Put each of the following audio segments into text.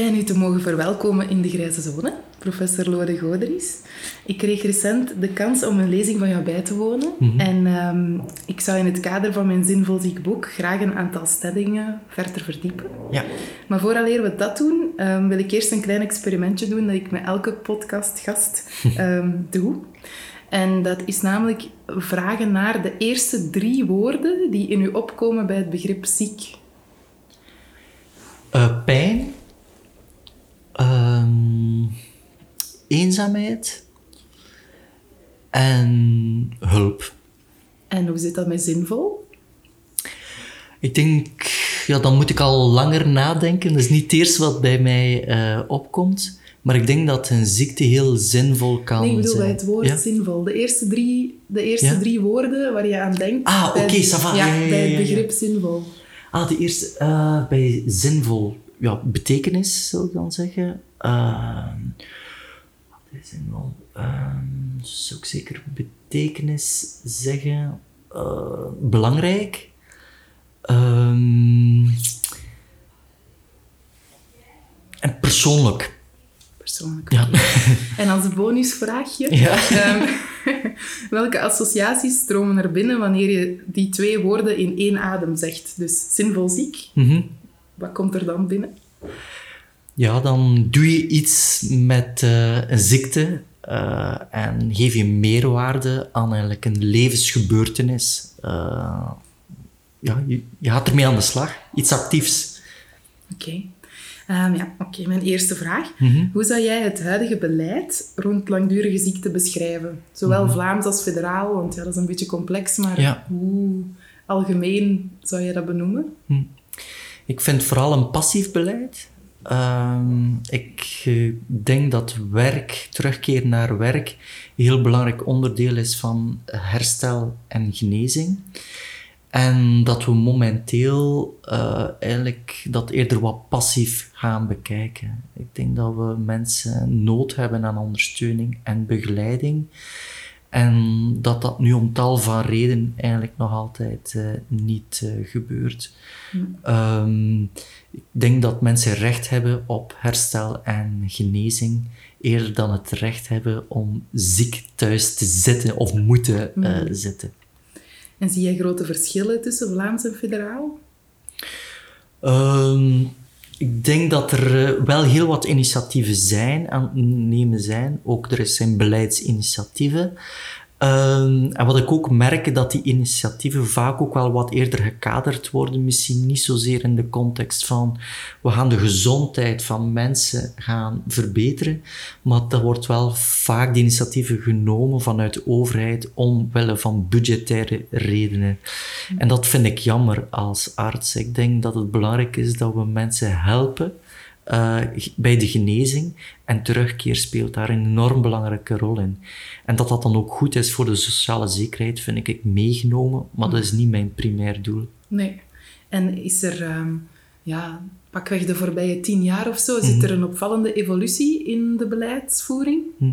Fijn u te mogen verwelkomen in de Grijze Zone, professor Lode Goderies. Ik kreeg recent de kans om een lezing van jou bij te wonen. Mhm. En ehm, ik zou in het kader van mijn zinvol ziek boek graag een aantal stellingen verder verdiepen. Ja. Maar vooraleer we dat doen, um, wil ik eerst een klein experimentje doen dat ik met elke podcastgast um, doe. En dat is namelijk vragen naar de eerste drie woorden die in u opkomen bij het begrip ziek. Uh, pijn, um, eenzaamheid en hulp. En hoe zit dat met zinvol? Ik denk, ja, dan moet ik al langer nadenken. Dat is niet het eerste wat bij mij uh, opkomt. Maar ik denk dat een ziekte heel zinvol kan zijn. Nee, ik bedoel bij het woord zinvol. De eerste drie, de eerste ja? drie woorden waar je aan denkt. Ah, oké, okay, ja, ja, bij het begrip zinvol. Ah, de eerste, uh, bij zinvol. Ja, betekenis, zou ik dan zeggen. Uh, wat is wel? Uh, zou ik zeker betekenis zeggen. Uh, belangrijk. Um, en persoonlijk. Persoonlijk. Ja. En als bonusvraagje. Ja. Um, welke associaties stromen er binnen wanneer je die twee woorden in één adem zegt? Dus zinvol ziek. Mm -hmm. Wat komt er dan binnen? Ja, dan doe je iets met uh, een ziekte uh, en geef je meerwaarde aan eigenlijk een levensgebeurtenis. Uh, ja, je, je, gaat ermee aan de slag. Iets actiefs. Oké. Okay. Um, ja, oké. Okay. Mijn eerste vraag. Mm -hmm. Hoe zou jij het huidige beleid rond langdurige ziekte beschrijven? Zowel mm -hmm. Vlaams als federaal, want ja, dat is een beetje complex, maar ja. hoe algemeen zou je dat benoemen? Hm. Ik vind vooral een passief beleid. Um, ik uh, denk dat werk, terugkeer naar werk, een heel belangrijk onderdeel is van herstel en genezing. En dat we momenteel uh, eigenlijk dat eerder wat passief gaan bekijken. Ik denk dat we mensen nood hebben aan ondersteuning en begeleiding. En dat dat nu om tal van redenen eigenlijk nog altijd uh, niet uh, gebeurt. Mm. Um, ik denk dat mensen recht hebben op herstel en genezing, eerder dan het recht hebben om ziek thuis te zitten of moeten mm. uh, zitten. En zie je grote verschillen tussen Vlaams en federaal? Um, ik denk dat er wel heel wat initiatieven zijn aan het nemen zijn. Ook er zijn beleidsinitiatieven. Um, en wat ik ook merk, dat die initiatieven vaak ook wel wat eerder gekaderd worden. Misschien niet zozeer in de context van we gaan de gezondheid van mensen gaan verbeteren. Maar dat wordt wel vaak de initiatieven genomen vanuit de overheid omwille van budgettaire redenen. En dat vind ik jammer als arts. Ik denk dat het belangrijk is dat we mensen helpen uh, bij de genezing. En terugkeer speelt daar een enorm belangrijke rol in. En dat dat dan ook goed is voor de sociale zekerheid, vind ik meegenomen, maar dat is niet mijn primair doel. Nee. En is er, um, ja, pakweg de voorbije tien jaar of zo, zit er een opvallende evolutie in de beleidsvoering? Hm.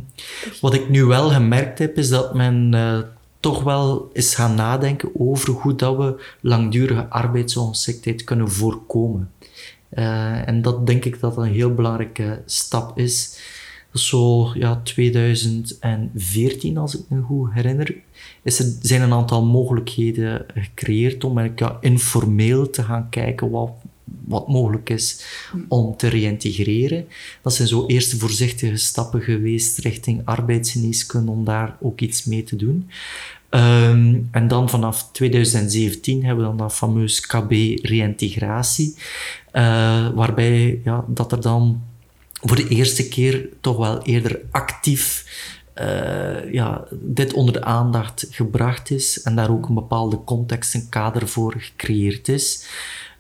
Wat ik nu wel gemerkt heb, is dat men uh, toch wel is gaan nadenken over hoe dat we langdurige arbeidsongeschiktheid kunnen voorkomen. Uh, en dat denk ik dat een heel belangrijke stap is. Zo ja, 2014, als ik me goed herinner, is er, zijn een aantal mogelijkheden gecreëerd om ja, informeel te gaan kijken wat wat mogelijk is om te reïntegreren. Dat zijn zo eerste voorzichtige stappen geweest richting arbeidsgeneeskunde om daar ook iets mee te doen. Ehm, en dan vanaf 2017 hebben we dan dat fameus KB reïntegratie, uh, waarbij ja, dat er dan voor de eerste keer toch wel eerder actief uh, ja, dit onder de aandacht gebracht is en daar ook een bepaalde context en kader voor gecreëerd is.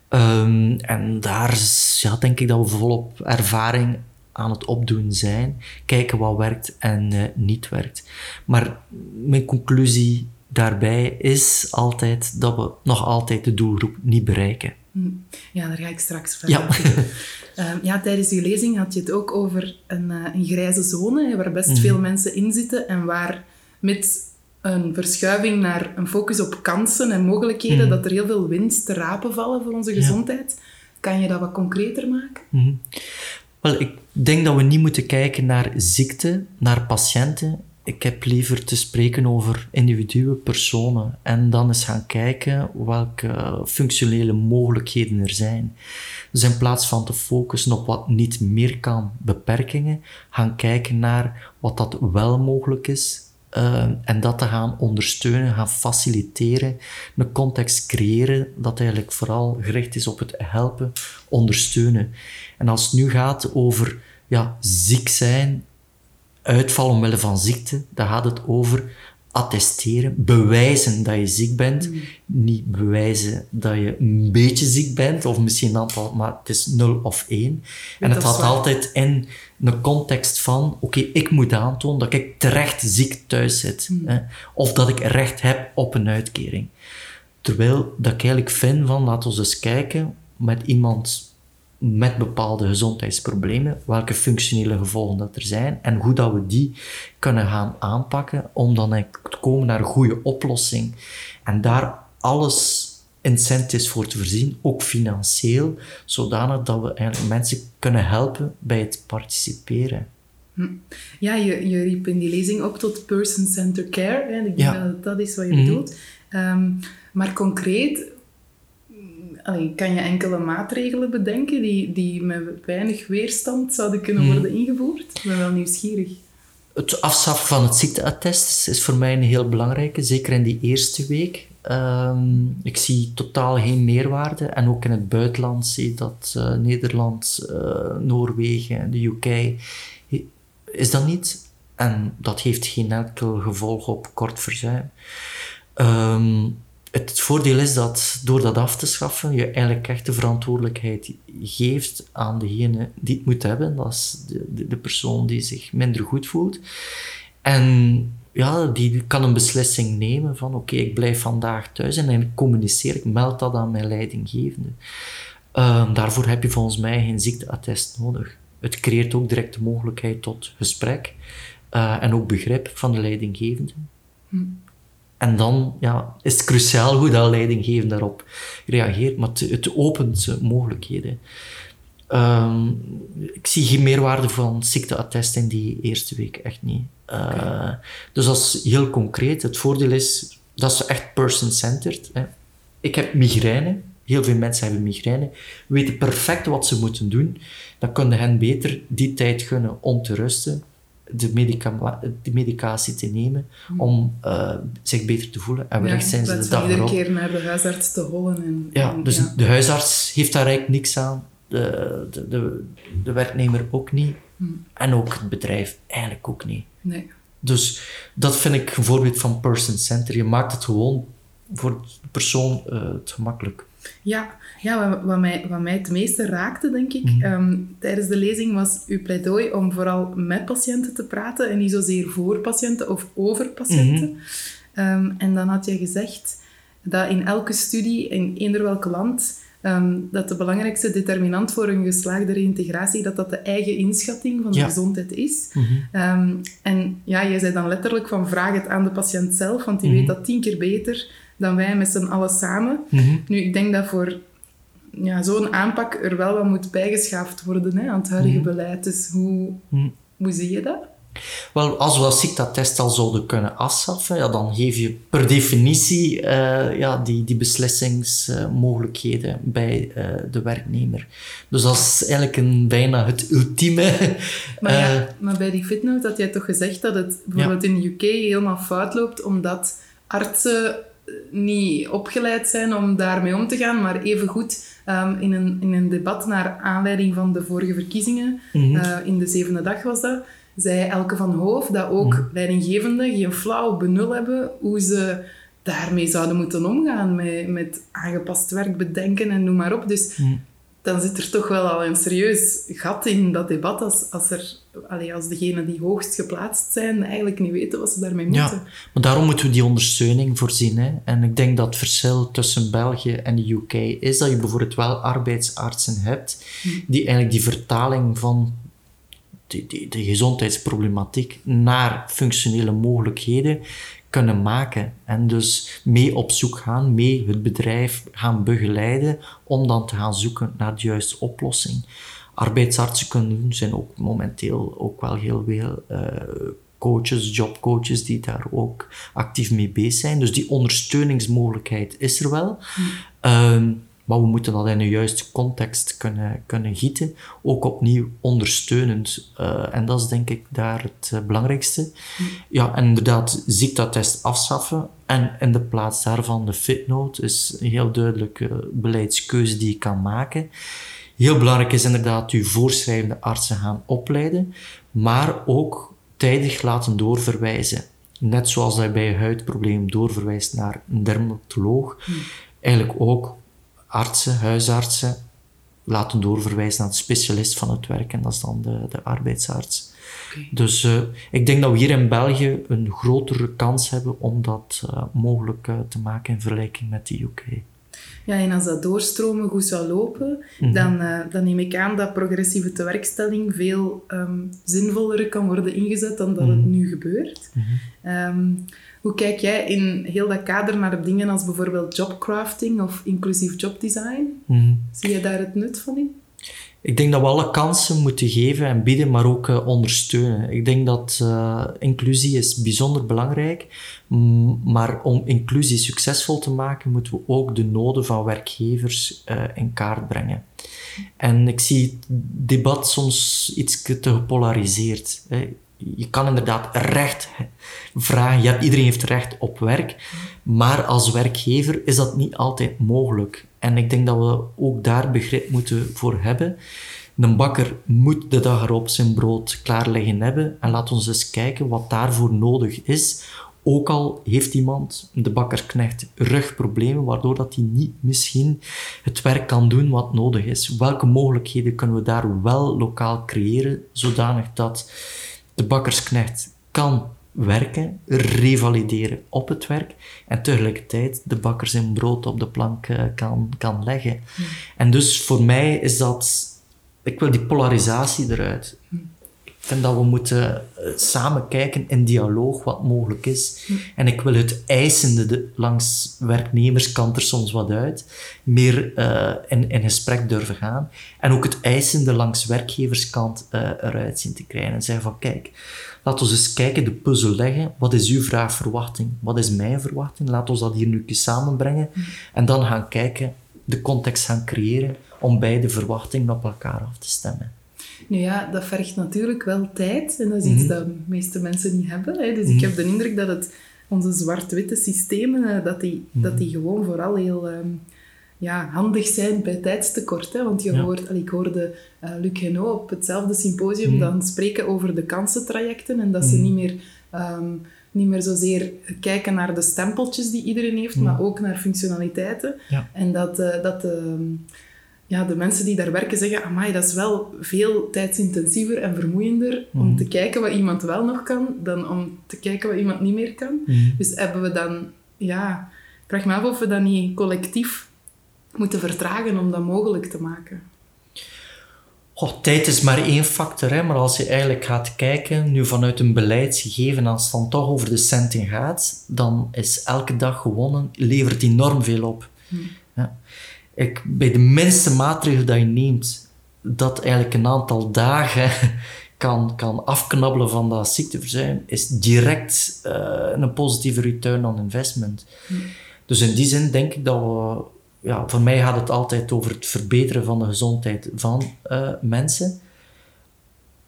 Um, en daar ja, denk ik dat we volop ervaring aan het opdoen zijn. Kijken wat werkt en uh, niet werkt. Maar mijn conclusie daarbij is altijd dat we nog altijd de doelgroep niet bereiken. Hm. Ja, daar ga ik straks verder ja. uh, ja, tijdens je lezing had je het ook over een, uh, een grijze zone, waar best mhm. veel mensen in zitten en waar met een verschuiving naar een focus op kansen en mogelijkheden, mhm. dat er heel veel winst te rapen vallen voor onze gezondheid. Kan je dat wat concreter maken? Mhm. Ik denk dat we niet moeten kijken naar ziekte, naar patiënten. Ik heb liever te spreken over individuen, personen en dan eens gaan kijken welke functionele mogelijkheden er zijn. Dus in plaats van te focussen op wat niet meer kan, beperkingen, gaan kijken naar wat dat wel mogelijk is uh, en dat te gaan ondersteunen, gaan faciliteren, een context creëren dat eigenlijk vooral gericht is op het helpen, ondersteunen. En als het nu gaat over ja, ziek zijn, uitval omwille van ziekte, dan gaat het over attesteren, bewijzen dat je ziek bent. Mm. Niet bewijzen dat je een beetje ziek bent, of misschien een aantal, maar het is 0 of 1. En het gaat altijd in een context van, oké, ik moet aantonen dat ik terecht ziek thuis zit. Mm. Hè, of dat ik recht heb op een uitkering. Terwijl dat ik eigenlijk vind van, laten we eens kijken met iemand met bepaalde gezondheidsproblemen, welke functionele gevolgen dat er zijn en hoe dat we die kunnen gaan aanpakken om dan te komen naar een goede oplossing. En daar alles incentives voor te voorzien, ook financieel, zodanig dat we eigenlijk mensen kunnen helpen bij het participeren. Hm. Ja, je, je riep in die lezing op tot person-centered care. Hè. Ik denk dat dat is wat je mhm. bedoelt. Um, maar concreet, kan je enkele maatregelen bedenken die, die met weinig weerstand zouden kunnen hmm. worden ingevoerd? Ik ben wel nieuwsgierig. Het afschaffen van het ziekteattest is voor mij een heel belangrijke, zeker in die eerste week. Ehm, ik zie totaal geen meerwaarde. En ook in het buitenland zie je dat uh, Nederland, uh, Noorwegen, de UK, is dat niet. En dat heeft geen enkel gevolg op kort verzuim. Um, het voordeel is dat door dat af te schaffen, je eigenlijk echt de verantwoordelijkheid geeft aan degene die het moet hebben. Dat is de, de, persoon die zich minder goed voelt. En ja, die kan een beslissing nemen van oké, ik blijf vandaag thuis en dan communiceer ik, meld dat aan mijn leidinggevende. Uh, daarvoor heb je volgens mij geen ziekteattest nodig. Het creëert ook direct de mogelijkheid tot gesprek uh, en ook begrip van de leidinggevende. Hm. En dan ja, is het cruciaal hoe dat leidinggevende daarop reageert, maar het, het opent mogelijkheden. Um, ik zie geen meerwaarde van ziekteattest in die eerste week, echt niet. Uh, Dus dat is heel concreet. Het voordeel is, dat is echt person-centered. Ik heb migraine, heel veel mensen hebben migraine, weten perfect wat ze moeten doen. Dan kunnen hen beter die tijd gunnen om te rusten de, medica de medicatie te nemen hmm. om uh, zich beter te voelen. En wellicht zijn ze de dag iedere keer naar de huisarts te hollen. En, ja, dus de huisarts heeft daar eigenlijk niks aan. De, de, de, de werknemer ook niet. Hmm. En ook het bedrijf eigenlijk ook niet. Nee. Dus dat vind ik een voorbeeld van person center. Je maakt het gewoon voor de persoon uh, het gemakkelijk. Ja, ja wat, wat, mij, wat mij het meeste raakte, denk ik, mhm. ehm, tijdens de lezing was uw pleidooi om vooral met patiënten te praten en niet zozeer voor patiënten of over patiënten. Mhm. Ehm, en dan had je gezegd dat in elke studie, in eender welk land, ehm, dat de belangrijkste determinant voor een geslaagde reintegratie, dat dat de eigen inschatting van de gezondheid is. Mhm. en ja, jij zei dan letterlijk van vraag het aan de patiënt zelf, want die weet dat tien keer beter dan wij met z'n allen samen. Mhm. Nu, ik denk dat voor ja, zo'n aanpak er wel wat moet bijgeschaafd worden hè, aan het huidige mhm. beleid. Dus hoe, mhm. hoe zie je dat? Wel, als we dat ziektatest al zouden kunnen afschaffen, ja, dan geef je per definitie uh, ja, die, die beslissingsmogelijkheden bij uh, de werknemer. Dus dat is eigenlijk een, bijna het ultieme. Maar, ja, uh, maar bij die fitnote had jij toch gezegd dat het bijvoorbeeld ja. in de UK helemaal fout loopt, omdat artsen niet opgeleid zijn om daarmee om te gaan, maar evengoed um, in, een, in een debat naar aanleiding van de vorige verkiezingen, mm -hmm. in de zevende dag was dat, zei Elke van Hoof dat ook mm. leidinggevenden geen flauw benul hebben hoe ze daarmee zouden moeten omgaan met, met aangepast werk bedenken en noem maar op. Dus mm. Dan zit er toch wel al een serieus gat in dat debat als, als, er, allee, als degenen die hoogst geplaatst zijn eigenlijk niet weten wat ze daarmee moeten. Ja, maar daarom moeten we die ondersteuning voorzien. Hè? En ik denk dat het verschil tussen België en de UK is dat je bijvoorbeeld wel arbeidsartsen hebt mm. die eigenlijk die vertaling van de, de, gezondheidsproblematiek naar functionele mogelijkheden kunnen maken. En dus mee op zoek gaan, mee het bedrijf gaan begeleiden om dan te gaan zoeken naar de juiste oplossing. Arbeidsartsen kunnen doen, zijn ook momenteel ook wel heel veel uh, coaches, jobcoaches die daar ook actief mee bezig zijn. Dus die ondersteuningsmogelijkheid is er wel. Mm. Maar we moeten dat in de juiste context kunnen, kunnen gieten. Ook opnieuw ondersteunend. Uh, en dat is denk ik daar het uh, belangrijkste. Ja, en inderdaad, ziektatest afschaffen. En in de plaats daarvan de fitnote is een heel duidelijke beleidskeuze die je kan maken. Heel belangrijk is inderdaad uw voorschrijvende artsen gaan opleiden. Maar ook tijdig laten doorverwijzen. Net zoals dat je bij een huidprobleem doorverwijst naar een dermatoloog. Eigenlijk ook artsen, huisartsen laten doorverwijzen naar de specialist van het werk en dat is dan de, de arbeidsarts. Dus uh, ik denk dat we hier in België een grotere kans hebben om dat uh, mogelijk uh, te maken in vergelijking met de UK. Ja, en als dat doorstromen goed zou lopen, -hmm. dan, dan neem ik aan dat progressieve tewerkstelling veel um, zinvoller kan worden ingezet dan dat het mhm. nu gebeurt. -hmm. um, hoe kijk jij in heel dat kader naar dingen als bijvoorbeeld jobcrafting of inclusief jobdesign? Mm. Zie je daar het nut van in? Ik denk dat we alle kansen moeten geven en bieden, maar ook uh, ondersteunen. Ik denk dat uh, inclusie is bijzonder belangrijk, maar om inclusie succesvol te maken, moeten we ook de noden van werkgevers uh, in kaart brengen. En ik zie het debat soms iets te gepolariseerd. Hè je kan inderdaad recht vragen. Ja, iedereen heeft recht op werk. Maar als werkgever is dat niet altijd mogelijk. En ik denk dat we ook daar begrip moeten voor hebben. Een bakker moet de dag erop zijn brood klaar liggen hebben. En laat ons eens kijken wat daarvoor nodig is. Ook al heeft iemand, de bakkersknecht, rugproblemen, waardoor dat hij niet misschien het werk kan doen wat nodig is. Welke mogelijkheden kunnen we daar wel lokaal creëren, zodanig dat de bakkersknecht kan werken, revalideren op het werk en tegelijkertijd de bakker zijn brood op de plank uh, kan, kan leggen. Hmm. En dus voor mij is dat, ik wil die polarisatie eruit. Hmm. Vind dat we moeten uh, samen kijken in dialoog wat mogelijk is. Hmm. En ik wil het eisende de, langs werknemerskant er soms wat uit, meer uh, in, in gesprek durven gaan. En ook het eisende langs werkgeverskant eruit zien te krijgen. En zeggen van kijk, Laten we eens kijken, de puzzel leggen. Wat is uw vraag, verwachting? Wat is mijn verwachting? Laten we dat hier nu samenbrengen. En dan gaan kijken, de context gaan creëren om beide verwachtingen op elkaar af te stemmen. Nu ja, dat vergt natuurlijk wel tijd. En dat is iets mhm. dat de meeste mensen niet hebben. Hè. Dus ik mhm. heb de indruk dat het, onze zwart-witte systemen, eh, dat die, dat mhm. die gewoon vooral heel... Um, ja, handig zijn bij tijdstekort. Hè? Want je hoort, ik hoorde uh, Luc Henault op hetzelfde symposium dan spreken over de kansentrajecten en dat ze niet meer, um, niet meer zozeer kijken naar de stempeltjes die iedereen heeft, mm. maar ook naar functionaliteiten. Ja. En dat, uh, dat uh, ja, de mensen die daar werken zeggen, amai, dat is wel veel tijdsintensiever en vermoeiender om te kijken wat iemand wel nog kan, dan om te kijken wat iemand niet meer kan. Dus hebben we dan, ja, ik vraag me af of we dat niet collectief moeten vertragen om dat mogelijk te maken? Oh, tijd is maar één factor, hè? maar als je eigenlijk gaat kijken, nu vanuit een beleidsgegeven, als het dan toch over de centen gaat, dan is elke dag gewonnen, levert enorm veel op. Hmm. Ik, bij de minste maatregel dat je neemt, dat eigenlijk een aantal dagen kan, kan afknabbelen van dat ziekteverzuim, is direct uh, een positieve return on investment. Dus in die zin denk ik dat we... Ja, voor mij gaat het altijd over het verbeteren van de gezondheid van uh, mensen.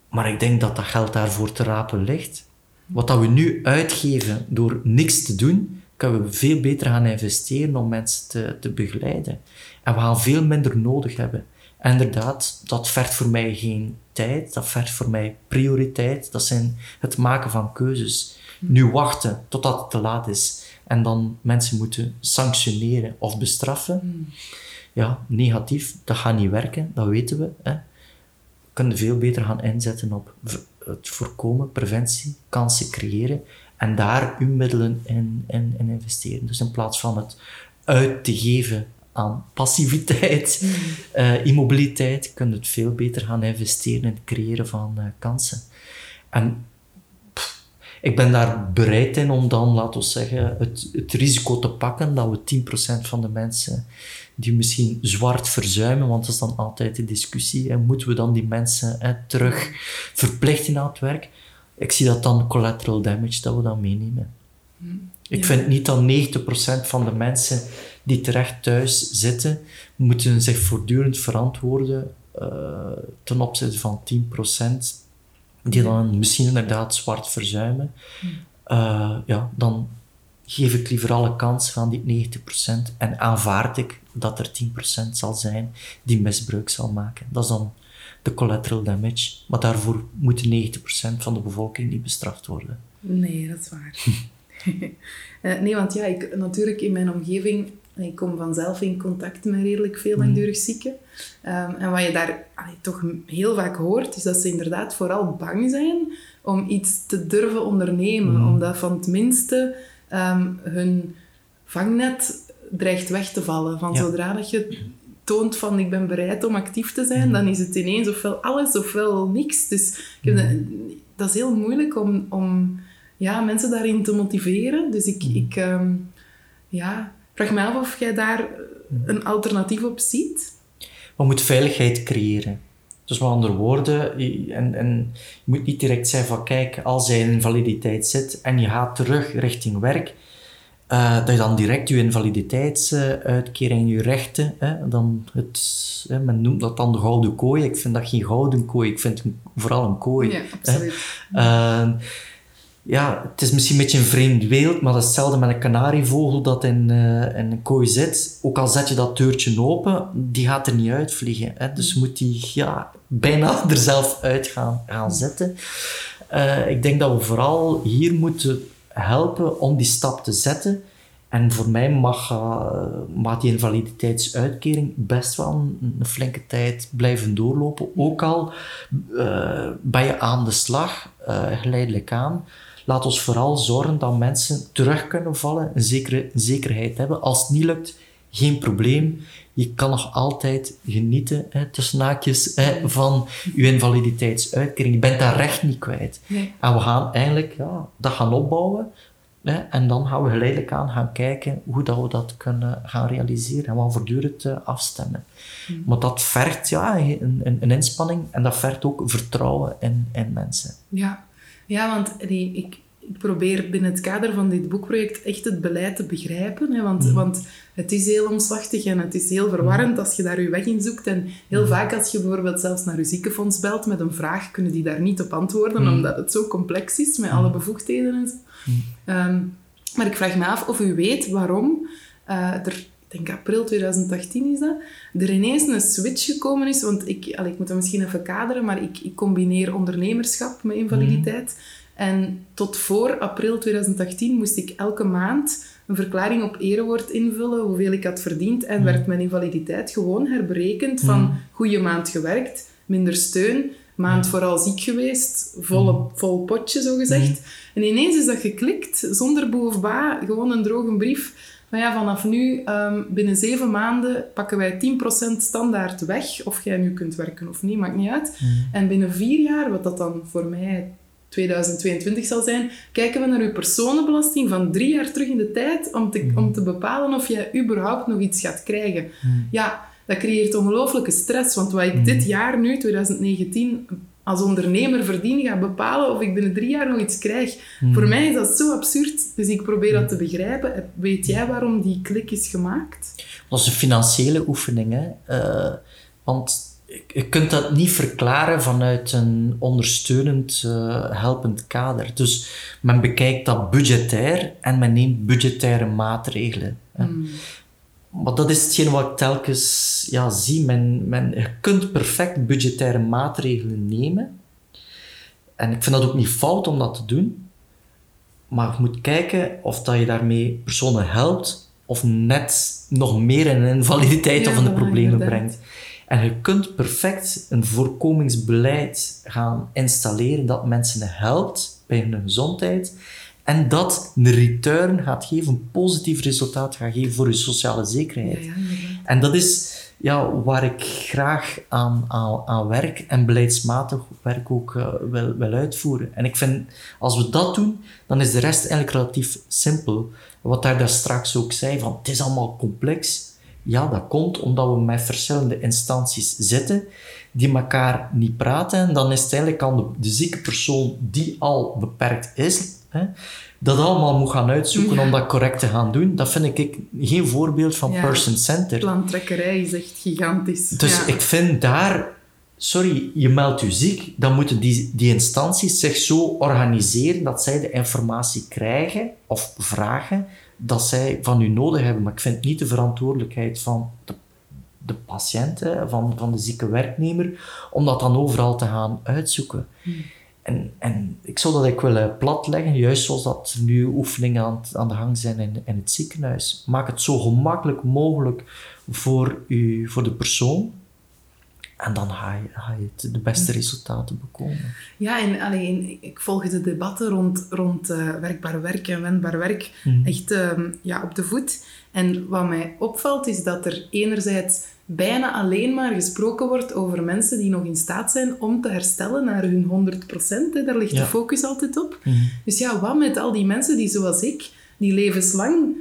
Maar ik denk dat dat geld daarvoor te rapen ligt. Wat dat we nu uitgeven door niks te doen, kunnen we veel beter gaan investeren om mensen te, te begeleiden. En we gaan veel minder nodig hebben. En inderdaad, dat vergt voor mij geen tijd, dat vergt voor mij prioriteit. Dat zijn het maken van keuzes. Nu wachten totdat het te laat is en dan mensen moeten sanctioneren of bestraffen. Ja, negatief, dat gaat niet werken, dat weten we. Hè. We kunnen veel beter gaan inzetten op het voorkomen, preventie, kansen creëren en daar uw middelen in, in, in investeren. Dus in plaats van het uit te geven aan passiviteit, uh, immobiliteit, kun je het veel beter gaan investeren in het creëren van uh, kansen. En pff, ik ben daar bereid in om dan, laten we zeggen, het, het risico te pakken dat we 10% van de mensen die misschien zwart verzuimen, want dat is dan altijd de discussie, en moeten we dan die mensen hè, terug verplichten aan het werk? Ik zie dat dan collateral damage, dat we dat meenemen. Ik vind niet dat 90% van de mensen die terecht thuis zitten, moeten zich voortdurend verantwoorden uh, ten opzichte van 10% die dan misschien inderdaad zwart verzuimen. Uh, ja, dan geef ik liever alle kans van die 90% en aanvaard ik dat er 10% zal zijn die misbruik zal maken. Dat is dan de collateral damage. Maar daarvoor moet 90% van de bevolking niet bestraft worden. Nee, dat is waar. uh, nee, want ja, ik, natuurlijk in mijn omgeving, ik kom vanzelf in contact met redelijk veel mm. langdurig zieken. Um, en wat je daar allee, toch heel vaak hoort, is dat ze inderdaad vooral bang zijn om iets te durven ondernemen. Mm. Omdat van het minste um, hun vangnet dreigt weg te vallen. Van zodra dat je toont van ik ben bereid om actief te zijn, mm. dan is het ineens ofwel alles ofwel niks. Dus dat is heel moeilijk om... om ja, mensen daarin te motiveren. Dus ik, ik um, ja, vraag me af of jij daar een alternatief op ziet. We moeten veiligheid creëren. Dus met andere woorden, en, en je moet niet direct zeggen van kijk, als je in invaliditeit zit en je gaat terug richting werk, uh, dat je dan direct je invaliditeitsuitkering, je rechten, hè, dan het, hè, men noemt dat dan de gouden kooi. Ik vind dat geen gouden kooi, ik vind het vooral een kooi. Ja, absoluut. Uh, ja, het is misschien een beetje een vreemd beeld, maar dat is hetzelfde met een kanarievogel dat in, uh, in een kooi zit. Ook al zet je dat deurtje open, die gaat er niet uitvliegen. Hè? Dus moet die ja, bijna er zelf uit gaan, gaan zitten. Uh, ik denk dat we vooral hier moeten helpen om die stap te zetten. En voor mij mag, uh, die invaliditeitsuitkering best wel een, een, flinke tijd blijven doorlopen. Ook al ben je aan de slag, geleidelijk aan laat ons vooral zorgen dat mensen terug kunnen vallen, een zekere zekerheid hebben. Als het niet lukt, geen probleem. Je kan nog altijd genieten, hè, tussen naakjes, hè, van je invaliditeitsuitkering. Je bent dat recht niet kwijt. Nee. En we gaan eigenlijk ja, dat gaan opbouwen. Hè, en dan gaan we geleidelijk aan gaan kijken hoe dat we dat kunnen gaan realiseren. En we gaan voortdurend uh, afstemmen. Mm. Maar dat vergt ja, een, een, een, inspanning en dat vergt ook vertrouwen in, in mensen. Ja, ja, want die, ik, ik probeer binnen het kader van dit boekproject echt het beleid te begrijpen. Hè, want, mm. want het is heel omslachtig en het is heel verwarrend mm. als je daar je weg in zoekt. En heel mm. vaak als je bijvoorbeeld zelfs naar je ziekenfonds belt met een vraag, kunnen die daar niet op antwoorden, omdat het zo complex is met alle bevoegdheden en zo. Um, maar ik vraag me af of u weet waarom uh, er denk april 2018 is dat, er ineens een switch gekomen is. Want ik, allee, ik moet dat misschien even kaderen, maar ik, ik combineer ondernemerschap met invaliditeit. En tot voor april 2018 moest ik elke maand een verklaring op erewoord invullen, hoeveel ik had verdiend. En werd mijn invaliditeit gewoon herberekend van goede maand gewerkt, minder steun, maand vooral ziek geweest, volle, vol potje zo gezegd. En ineens is dat geklikt, zonder boe of ba, gewoon een droge brief maar ja, vanaf nu, um, binnen zeven maanden, pakken wij 10% standaard weg. Of jij nu kunt werken of niet, maakt niet uit. Mm. En binnen vier jaar, wat dat dan voor mij 2022 zal zijn, kijken we naar uw personenbelasting van drie jaar terug in de tijd om te, mm. om te bepalen of jij überhaupt nog iets gaat krijgen. Mm. Ja, dat creëert ongelooflijke stress. Want wat ik dit jaar nu, 2019, als ondernemer verdienen ga bepalen of ik binnen drie jaar nog iets krijg. Voor mij is dat zo absurd. Dus ik probeer dat te begrijpen. Weet jij waarom die klik is gemaakt? Dat is een financiële oefening. Hè? Uh, want je kunt dat niet verklaren vanuit een ondersteunend, uh, helpend kader. Dus men bekijkt dat budgetair en men neemt budgettaire maatregelen. Mm. Maar dat is hetgeen wat ik telkens ja, zie. Men, men, je kunt perfect budgettaire maatregelen nemen. En ik vind dat ook niet fout om dat te doen. Maar je moet kijken of dat je daarmee personen helpt of net nog meer in een invaliditeit of in de problemen brengt. En je kunt perfect een voorkomingsbeleid gaan installeren dat mensen helpt bij hun gezondheid en dat een return gaat geven, een positief resultaat gaat geven voor je sociale zekerheid. Ja, en dat is ja, waar ik graag aan, aan, aan werk en beleidsmatig werk ook uh, wil, wil uitvoeren. En ik vind, als we dat doen, dan is de rest eigenlijk relatief simpel. Wat daar, daar straks ook zei, van het is allemaal complex. Ja, dat komt omdat we met verschillende instanties zitten die elkaar niet praten. En dan is het eigenlijk aan de, de zieke persoon die al beperkt is, hè, dat allemaal moet gaan uitzoeken om dat correct te gaan doen. Dat vind ik geen voorbeeld van person-centered. Plantrekkerij is echt gigantisch. Dus ik vind daar sorry, je meldt je ziek, dan moeten die, die instanties zich zo organiseren dat zij de informatie krijgen of vragen dat zij van u nodig hebben. Maar ik vind niet de verantwoordelijkheid van de, de patiënt, van, van de zieke werknemer, om dat dan overal te gaan uitzoeken. Hmm. En, en ik zou dat ik willen platleggen, juist zoals dat nu oefeningen aan, aan de gang zijn in, in het ziekenhuis. Maak het zo gemakkelijk mogelijk voor, u, voor de persoon, en dan ga je, ga je de beste resultaten bekomen. Ja, en alleen, ik volg de debatten rond, rond uh, werkbaar werk en wendbaar werk mhm. echt uh, ja, op de voet. En wat mij opvalt is dat er enerzijds bijna alleen maar gesproken wordt over mensen die nog in staat zijn om te herstellen naar hun 100%. Daar ligt de focus altijd op. Mhm. Dus ja, wat met al die mensen die zoals ik, die levenslang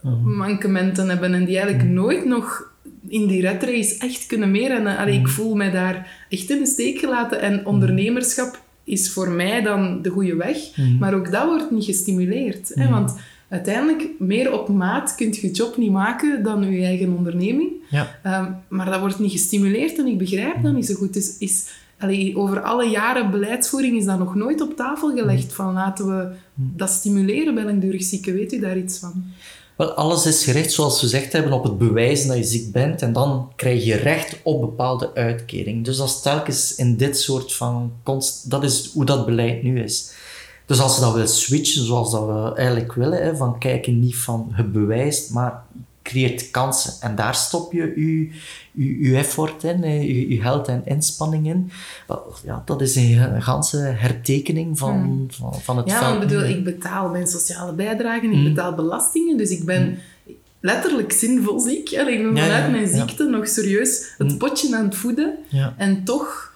mhm. mankementen hebben en die eigenlijk nooit nog in die red race echt kunnen meer. En allee, ik mm. voel mij daar echt in de steek gelaten. En ondernemerschap is voor mij dan de goede weg. Maar ook dat wordt niet gestimuleerd. Hè? Want uiteindelijk, meer op maat kun je job niet maken dan je eigen onderneming. Ja. Ehm, maar dat wordt niet gestimuleerd en ik begrijp dat niet zo goed. Dus is, allee, over alle jaren beleidsvoering is dat nog nooit op tafel gelegd. Van laten we dat stimuleren bij langdurig zieken. Weet u daar iets van? Wel, alles is gericht, zoals we gezegd hebben, op het bewijzen dat je ziek bent. En dan krijg je recht op bepaalde uitkering. Dus dat is telkens in dit soort van... Const dat is hoe dat beleid nu is. Dus als je dat wil switchen, zoals dat we eigenlijk willen, hè, van kijken niet van het bewijs, maar creëert kansen. En daar stop je je, je, je effort in, je, je geld en inspanning in. Ja, dat is een, ganse hertekening van, hmm. van, van, het ja, ik bedoel, ik betaal mijn sociale bijdragen, ik hmm. betaal belastingen, dus ik ben... Hmm. Letterlijk zinvol ziek. ik ben vanuit mijn ziekte nog serieus het potje aan het voeden. En toch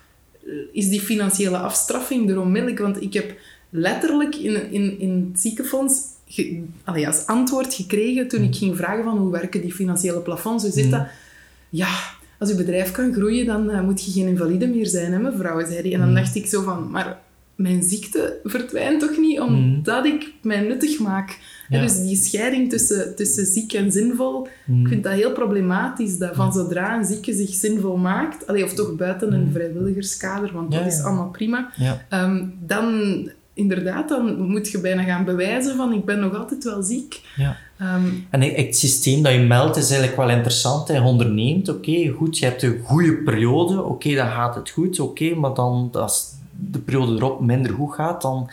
eh, is die financiële afstraffing er onmiddellijk. Want ik heb letterlijk in, in, in het ziekenfonds ge, als antwoord gekregen toen ik mm. ging vragen van hoe werken die financiële plafonds. Hoe zit mm. dat? Ja, als je bedrijf kan groeien, dan uh, moet je geen invalide meer zijn, hè, mevrouw, zei die. En dan mm. dacht ik zo van, maar mijn ziekte verdwijnt toch niet omdat ik mij nuttig maak. dus die scheiding tussen, tussen ziek en zinvol, ik vind dat heel problematisch. Dat van zodra een zieke zich zinvol maakt, allee, of toch buiten een vrijwilligerskader, want dat is allemaal prima, um, dan inderdaad, dan moet je bijna gaan bewijzen van ik ben nog altijd wel ziek. Ja. Ehm, en het systeem dat je meldt is eigenlijk wel interessant. Je onderneemt, oké, goed, je hebt een goede periode, oké, dan gaat het goed, oké, maar dan als de periode erop minder goed gaat, dan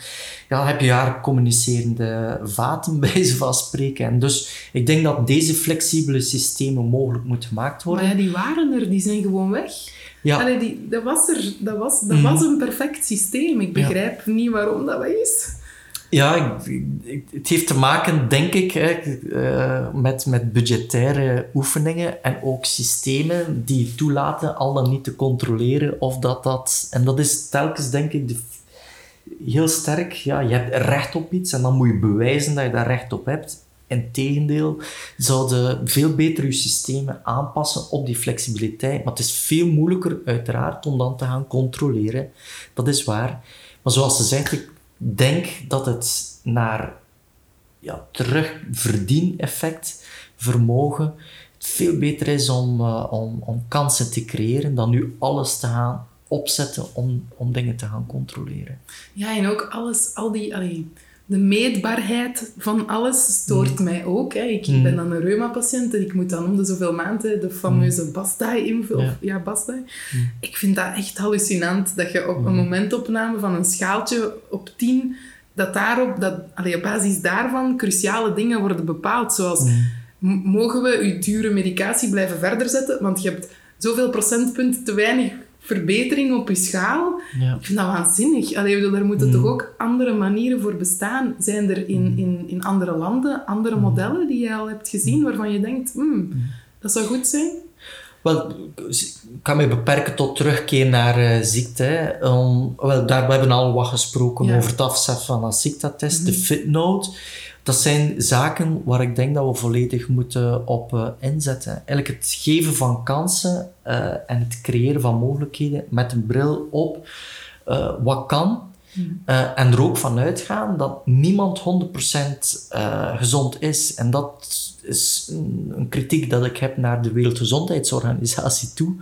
ja, heb je haar communicerende vaten bij ze van spreken. En dus ik denk dat deze flexibele systemen mogelijk moeten gemaakt worden. Maar ja, die waren er, die zijn gewoon weg. Ja. die, dat was er. Dat was, dat was mhm. een perfect systeem. Ik begrijp niet waarom dat is. Ja, het heeft te maken, denk ik, hè, eh, met, met budgettaire oefeningen en ook systemen die toelaten al dan niet te controleren of dat dat... En dat is telkens, denk ik, de, heel sterk. Ja, je hebt recht op iets en dan moet je bewijzen dat je daar recht op hebt. Integendeel, zouden veel beter je systemen aanpassen op die flexibiliteit. Maar het is veel moeilijker, uiteraard, om dan te gaan controleren. Dat is waar. Maar zoals ze zegt, ik denk dat het naar ja, terugverdieneffect, vermogen, veel beter is om, uh, om, om kansen te creëren dan nu alles te gaan opzetten om, om dingen te gaan controleren. Ja, en ook alles, al die, allee, de meetbaarheid van alles stoort mm. mij ook. Hè. Ik, mm. ben dan een reuma-patiënt en ik moet dan om de zoveel maanden de fameuze mm. Bastai invullen. Ja, ja. Mm. Ik vind dat echt hallucinant, dat je op een momentopname van een schaaltje op 10, dat daarop, dat, allee, op basis daarvan cruciale dingen worden bepaald, zoals mogen we je dure medicatie blijven verder zetten, want je hebt zoveel procentpunt te weinig verbetering op je schaal. Ja. Ik vind dat waanzinnig. Allee, bedoel, daar moeten toch mm. ook andere manieren voor bestaan. Zijn er in, mm. in, in andere landen andere mm. modellen die je al hebt gezien waarvan je denkt, hmm, dat zou goed zijn? Wel, ik kan me beperken tot terugkeer naar uh, ziekte. Um, wel, daar, we hebben al wat gesproken over het afzetten van een ziektetest, mm de FitNote dat zijn zaken waar ik denk dat we volledig moeten op uh, inzetten. Eigenlijk het geven van kansen uh, en het creëren van mogelijkheden met een bril op uh, wat kan. Hmm. en er ook van uitgaan dat niemand 100% gezond is. En dat is een, een, kritiek dat ik heb naar de Wereldgezondheidsorganisatie toe.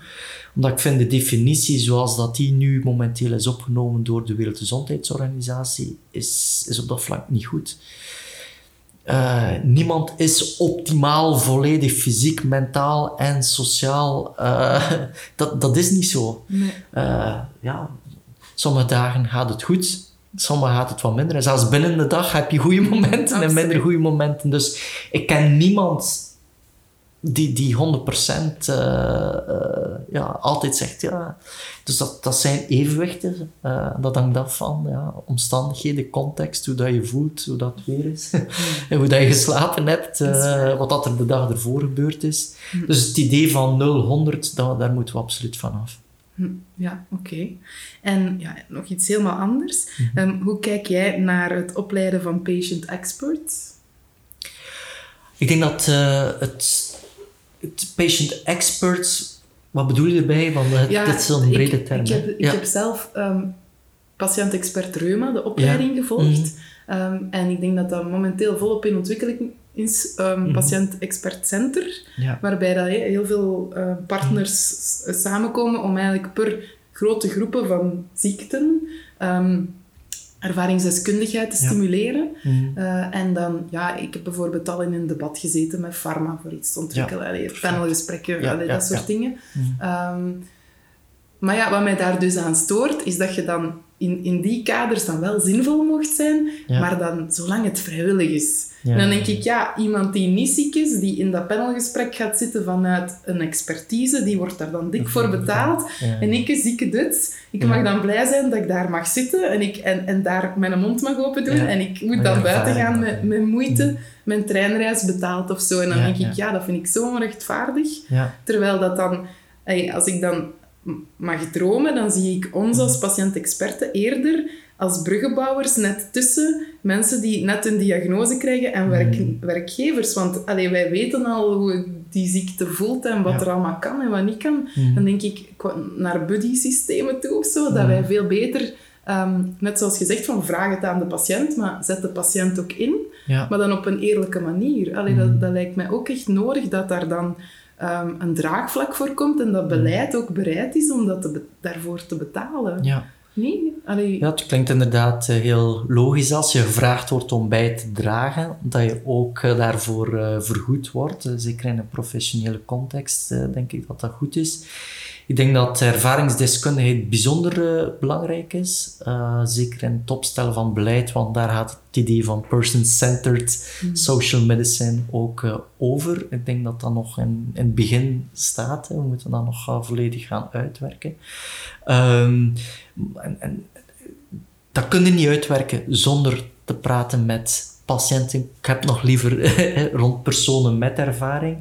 Omdat ik vind de definitie zoals dat die nu momenteel is opgenomen door de Wereldgezondheidsorganisatie, is, is op dat vlak niet goed. Uh, niemand is optimaal, volledig fysiek, mentaal en sociaal. Uh, dat, dat is niet zo. Nee. Uh, ja, sommige dagen gaat het goed, sommige gaat het wat minder. En zelfs binnen de dag heb je goede momenten en minder goede momenten. Dus ik ken niemand die, die 100% uh, uh, ja, altijd zegt. Ja. Dus dat, dat zijn evenwichten. Uh, dat hangt af van ja, omstandigheden, context, hoe dat je voelt, hoe dat weer is. en hoe dat je geslapen hebt, wat dat er de dag ervoor gebeurd is. Hm. Dus het idee van 0-100, daar moeten we absoluut van af. Hm, ja, oké. En ja, nog iets helemaal anders. Mhm. um, hoe kijk jij naar het opleiden van patient experts? Ik denk dat uh, het patient experts, wat bedoel je erbij? Want ja, dit is zo'n brede term. Ik heb, ik heb zelf um, patiënt-expert reuma, de opleiding, gevolgd. Mhm. Um, en ik denk dat dat momenteel volop in ontwikkeling is. Um, Patiënt-expert center, waarbij dat, heel veel uh, partners samenkomen om eigenlijk per grote groepen van ziekten ervaringsdeskundigheid te stimuleren. Mhm. Eh, en dan, ja, ik heb bijvoorbeeld al in een debat gezeten met pharma voor iets te ontwikkelen. Ja, panelgesprekken, dat soort dingen. Mhm. Ehm, maar ja, wat mij daar dus aan stoort, is dat je dan in, in die kaders dan wel zinvol mocht zijn, maar dan zolang het vrijwillig is. En dan denk ik, ja, iemand die niet ziek is, die in dat panelgesprek gaat zitten vanuit een expertise, die wordt daar dan dik voor betaald. En ik, zieke Duts, ik mag dan blij zijn dat ik daar mag zitten en, ik, en, en daar mijn mond mag open doen. En ik moet dan buiten gaan met, met moeite mijn treinreis betaald of zo. En dan denk ik, ja, dat vind ik zo onrechtvaardig. Terwijl dat dan, als ik dan mag dromen, dan zie ik ons als patiënt-experten eerder als bruggenbouwers net tussen mensen die net een diagnose krijgen en werk, mm. werkgevers. Want allee, wij weten al hoe die ziekte voelt en wat er allemaal kan en wat niet kan. Mm. Dan denk ik naar buddy-systemen toe of zo, dat mm. wij veel beter, ehm, net zoals gezegd, van vraag het aan de patiënt, maar zet de patiënt ook in, maar dan op een eerlijke manier. Allee, dat, dat lijkt mij ook echt nodig dat daar dan Ehm, een draagvlak voor komt en dat beleid ook bereid is om dat te daarvoor te betalen. Ja. Nee? Allee. Ja, het klinkt inderdaad eh, heel logisch als je gevraagd wordt om bij te dragen, dat je ook eh, daarvoor uh, vergoed wordt. Zeker in een professionele context denk ik dat dat goed is. Ik denk dat ervaringsdeskundigheid bijzonder uh, belangrijk is. Uh, zeker in het opstellen van beleid, want daar gaat het idee van person-centered mm. social medicine ook uh, over. Ik denk dat dat nog in, in het begin staat. Hè. We moeten dat nog volledig gaan uitwerken. Um, en, en, dat kun je niet uitwerken zonder te praten met patiënten. Ik heb nog liever rond personen met ervaring.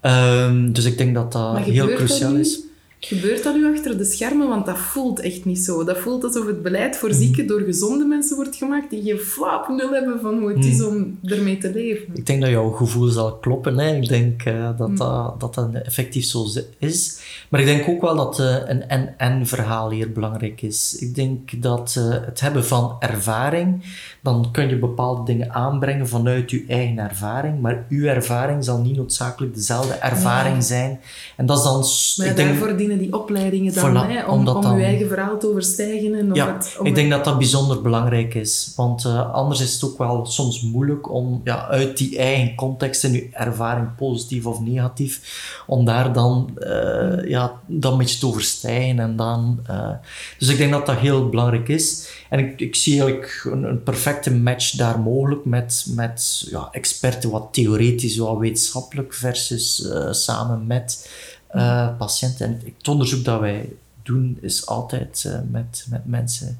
Um, dus ik denk dat dat heel cruciaal is. Gebeurt dat nu achter de schermen? Want dat voelt echt niet zo. Dat voelt alsof het beleid voor zieken door gezonde mensen wordt gemaakt die geen flap nul hebben van hoe het is Hmm. om ermee te leven. Ik denk dat jouw gevoel zal kloppen. Hè. Ik denk eh, dat, Mm. dat, dat dat effectief zo is. Maar ik denk ook wel dat eh, een en-en verhaal hier belangrijk is. Ik denk dat eh, het hebben van ervaring, dan kun je bepaalde dingen aanbrengen vanuit je eigen ervaring, maar uw ervaring zal niet noodzakelijk dezelfde ervaring zijn. En dat is dan... Maar ik denk, die opleidingen dan, Voilà, hè, om, om dan- je eigen verhaal te overstijgen. En om Ja, het, om ik denk dat dat bijzonder belangrijk is. Want eh, anders is het ook wel soms moeilijk om ja, uit die eigen context en je ervaring, positief of negatief, om daar dan eh, ja, dat een beetje te overstijgen. En dan, eh, dus ik denk dat dat heel belangrijk is. En ik, ik zie eigenlijk een, een perfecte match daar mogelijk met, met ja, experten, wat theoretisch, wat wetenschappelijk, versus samen met eh, patiënten. En het onderzoek dat wij doen is altijd eh, met, met mensen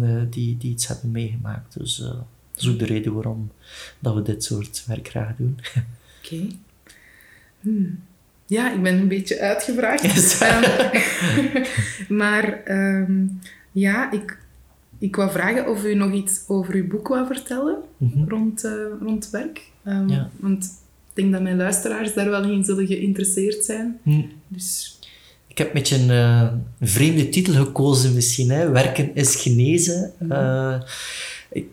eh, die, die iets hebben meegemaakt. Dus dat is ook de reden waarom dat we dit soort werk graag doen. Oké. Hmm. Ja, ik ben een beetje uitgevraagd. Ehm, maar ehm, ja, ik, ik wou vragen of u nog iets over uw boek wou vertellen Mhm. rond, rond werk. Ehm, Ja. Want denk dat mijn luisteraars daar wel in zullen geïnteresseerd zijn. Hm. Dus Ik heb een beetje een eh, vreemde titel gekozen misschien. Hè? Werken is genezen. Mhm. Eh, ik,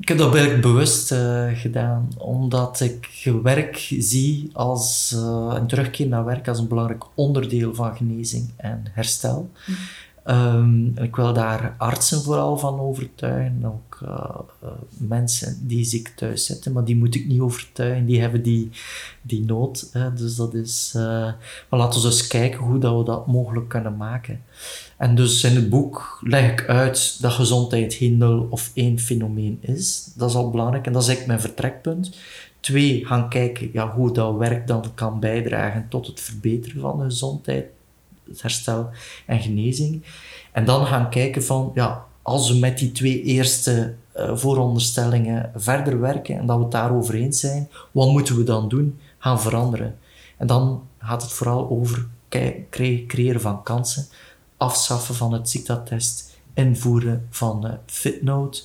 ik heb dat eigenlijk bewust eh, gedaan, omdat ik werk zie als een terugkeer naar werk als een belangrijk onderdeel van genezing en herstel. Mhm. Ehm, ik wil daar artsen vooral van overtuigen, ook eh, eh, mensen die ziek thuis zitten, maar die moet ik niet overtuigen, die hebben die, die nood. Hè? Dus dat is... eh, maar laten we eens kijken hoe dat we dat mogelijk kunnen maken. En dus in het boek leg ik uit dat gezondheid geen nul of één fenomeen is. Dat is al belangrijk en dat is eigenlijk mijn vertrekpunt. Twee, gaan kijken ja, hoe dat werk dan kan bijdragen tot het verbeteren van de gezondheid, herstel en genezing. En dan gaan kijken van, ja, als we met die twee eerste eh, vooronderstellingen verder werken en dat we het daarover eens zijn, wat moeten we dan doen? Gaan veranderen. En dan gaat het vooral over creëren van kansen, afschaffen van het ziektatest, invoeren van eh Fitnote.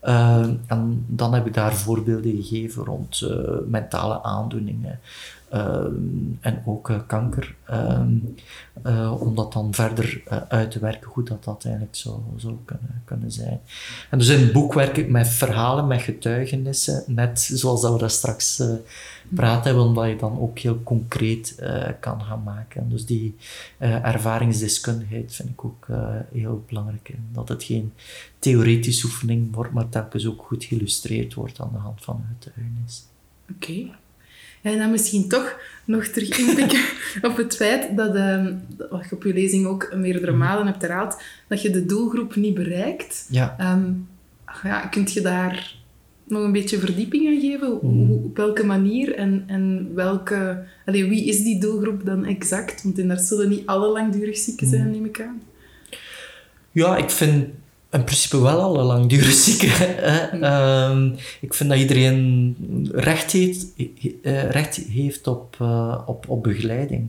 Eh, en dan heb ik daar voorbeelden gegeven rond mentale aandoeningen eh, en ook eh, kanker. Ehm, eh, om dat dan verder eh, uit te werken, hoe dat, dat eigenlijk zou, zou kunnen, kunnen zijn. En dus in het boek werk ik met verhalen, met getuigenissen, net zoals dat we dat straks praten hebben, omdat je dan ook heel concreet kan gaan maken. Dus die ervaringsdeskundigheid vind ik ook heel belangrijk. Dat het geen theoretische oefening wordt, maar telkens ook goed geïllustreerd wordt aan de hand van een getuigenis. Oké. En dan misschien toch nog terug inpikken op het feit dat, ehm, wat je op je lezing ook meerdere malen hebt herhaald, dat je de doelgroep niet bereikt. Ja. Ehm, ja, kunt je daar nog een beetje verdieping aan geven? Hoe- Mhm. hoe- op welke manier en, en welke... Allee, wie is die doelgroep dan exact? Want in daar zullen niet alle langdurig zieken zijn, Mhm. neem ik aan. Ja, ik vind in principe wel alle langdurig zieken. hè. Ehm, ik vind dat iedereen recht heeft, eh, recht heeft op, eh, op, op begeleiding.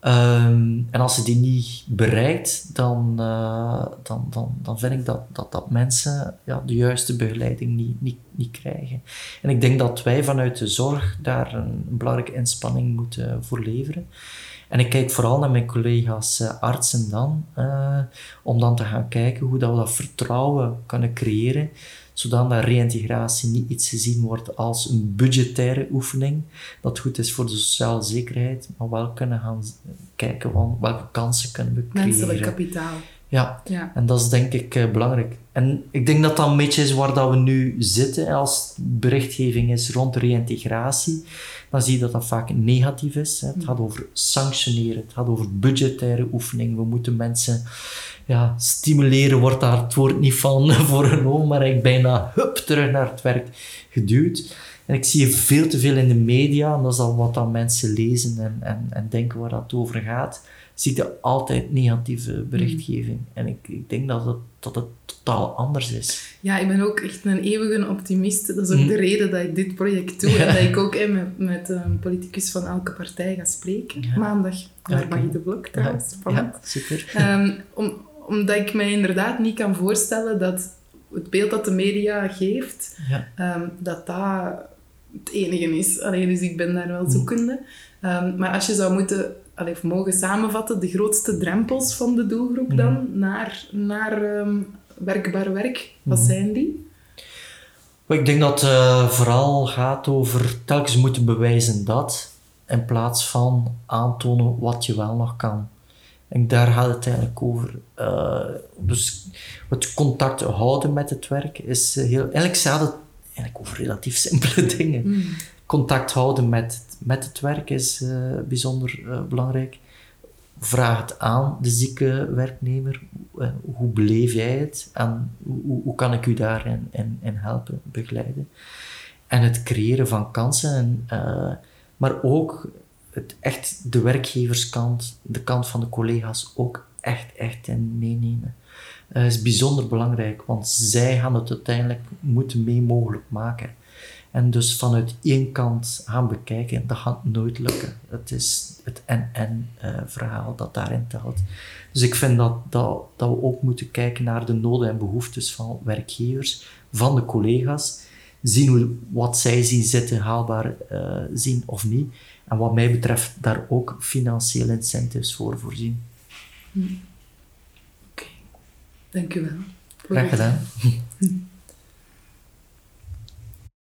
Ehm, en als ze die niet bereikt, dan, eh, dan, dan, dan vind ik dat, dat, dat mensen ja, de juiste begeleiding niet, niet, niet krijgen. En ik denk dat wij vanuit de zorg daar een belangrijke inspanning moeten voor leveren. En ik kijk vooral naar mijn collega's eh, artsen dan, eh, om dan te gaan kijken hoe dat we dat vertrouwen kunnen creëren, zodat dat reïntegratie niet iets gezien wordt als een budgettaire oefening, dat goed is voor de sociale zekerheid, maar wel kunnen gaan kijken van welke kansen kunnen we creëren. Menselijk kapitaal. Ja, Ja. en dat is denk ik eh, belangrijk. En ik denk dat dat een beetje is waar dat we nu zitten als berichtgeving is rond reïntegratie. Dan zie je dat dat vaak negatief is. Het gaat over sanctioneren, het gaat over budgettaire oefeningen. We moeten mensen ja, stimuleren, wordt daar het woord niet van voorgenomen, maar ik bijna hup, terug naar het werk geduwd. En ik zie veel te veel in de media, en dat is al wat dan mensen lezen en, en, en denken waar dat over gaat zie je altijd negatieve berichtgeving. En ik, ik denk dat het, dat het totaal anders is. Ja, ik ben ook echt een eeuwige optimist. Dat is ook Mm. de reden dat ik dit project doe. Ja. En dat ik ook hè, met, met een politicus van elke partij ga spreken. Ja. Maandag. Daar mag je de blok trouwens. Ja, super. Ehm, om, omdat ik mij inderdaad niet kan voorstellen dat het beeld dat de media geeft, ehm, dat dat het enige is. Allee, dus ik ben daar Mm. wel zoekende. Ehm, maar als je zou moeten, allee, mogen samenvatten, de grootste drempels van de doelgroep Mm. dan naar, naar ehm, werkbaar werk, wat Mm. zijn die? Ik denk dat het eh, vooral gaat over telkens moeten bewijzen dat, in plaats van aantonen wat je wel nog kan. En daar gaat het eigenlijk over. Eh, dus het contact houden met het werk is heel... Eigenlijk gaat het eigenlijk over relatief simpele dingen. Mm. Contact houden met, met het werk is eh, bijzonder eh, belangrijk. Vraag het aan de zieke werknemer. Eh, hoe beleef jij het? En hoe, hoe kan ik u daarin in, helpen, begeleiden? En het creëren van kansen. En, maar ook het echt de werkgeverskant, de kant van de collega's ook echt, echt in meenemen. Is bijzonder belangrijk, want zij gaan het uiteindelijk moeten mee mogelijk maken. En dus vanuit één kant gaan bekijken, dat gaat nooit lukken. Het is het en-en eh, verhaal dat daarin telt. Dus ik vind dat, dat, dat we ook moeten kijken naar de noden en behoeftes van werkgevers, van de collega's. Zien hoe, wat zij zien zitten, haalbaar eh, zien of niet. En wat mij betreft daar ook financiële incentives voor voorzien. Oké, dank u wel. Graag gedaan.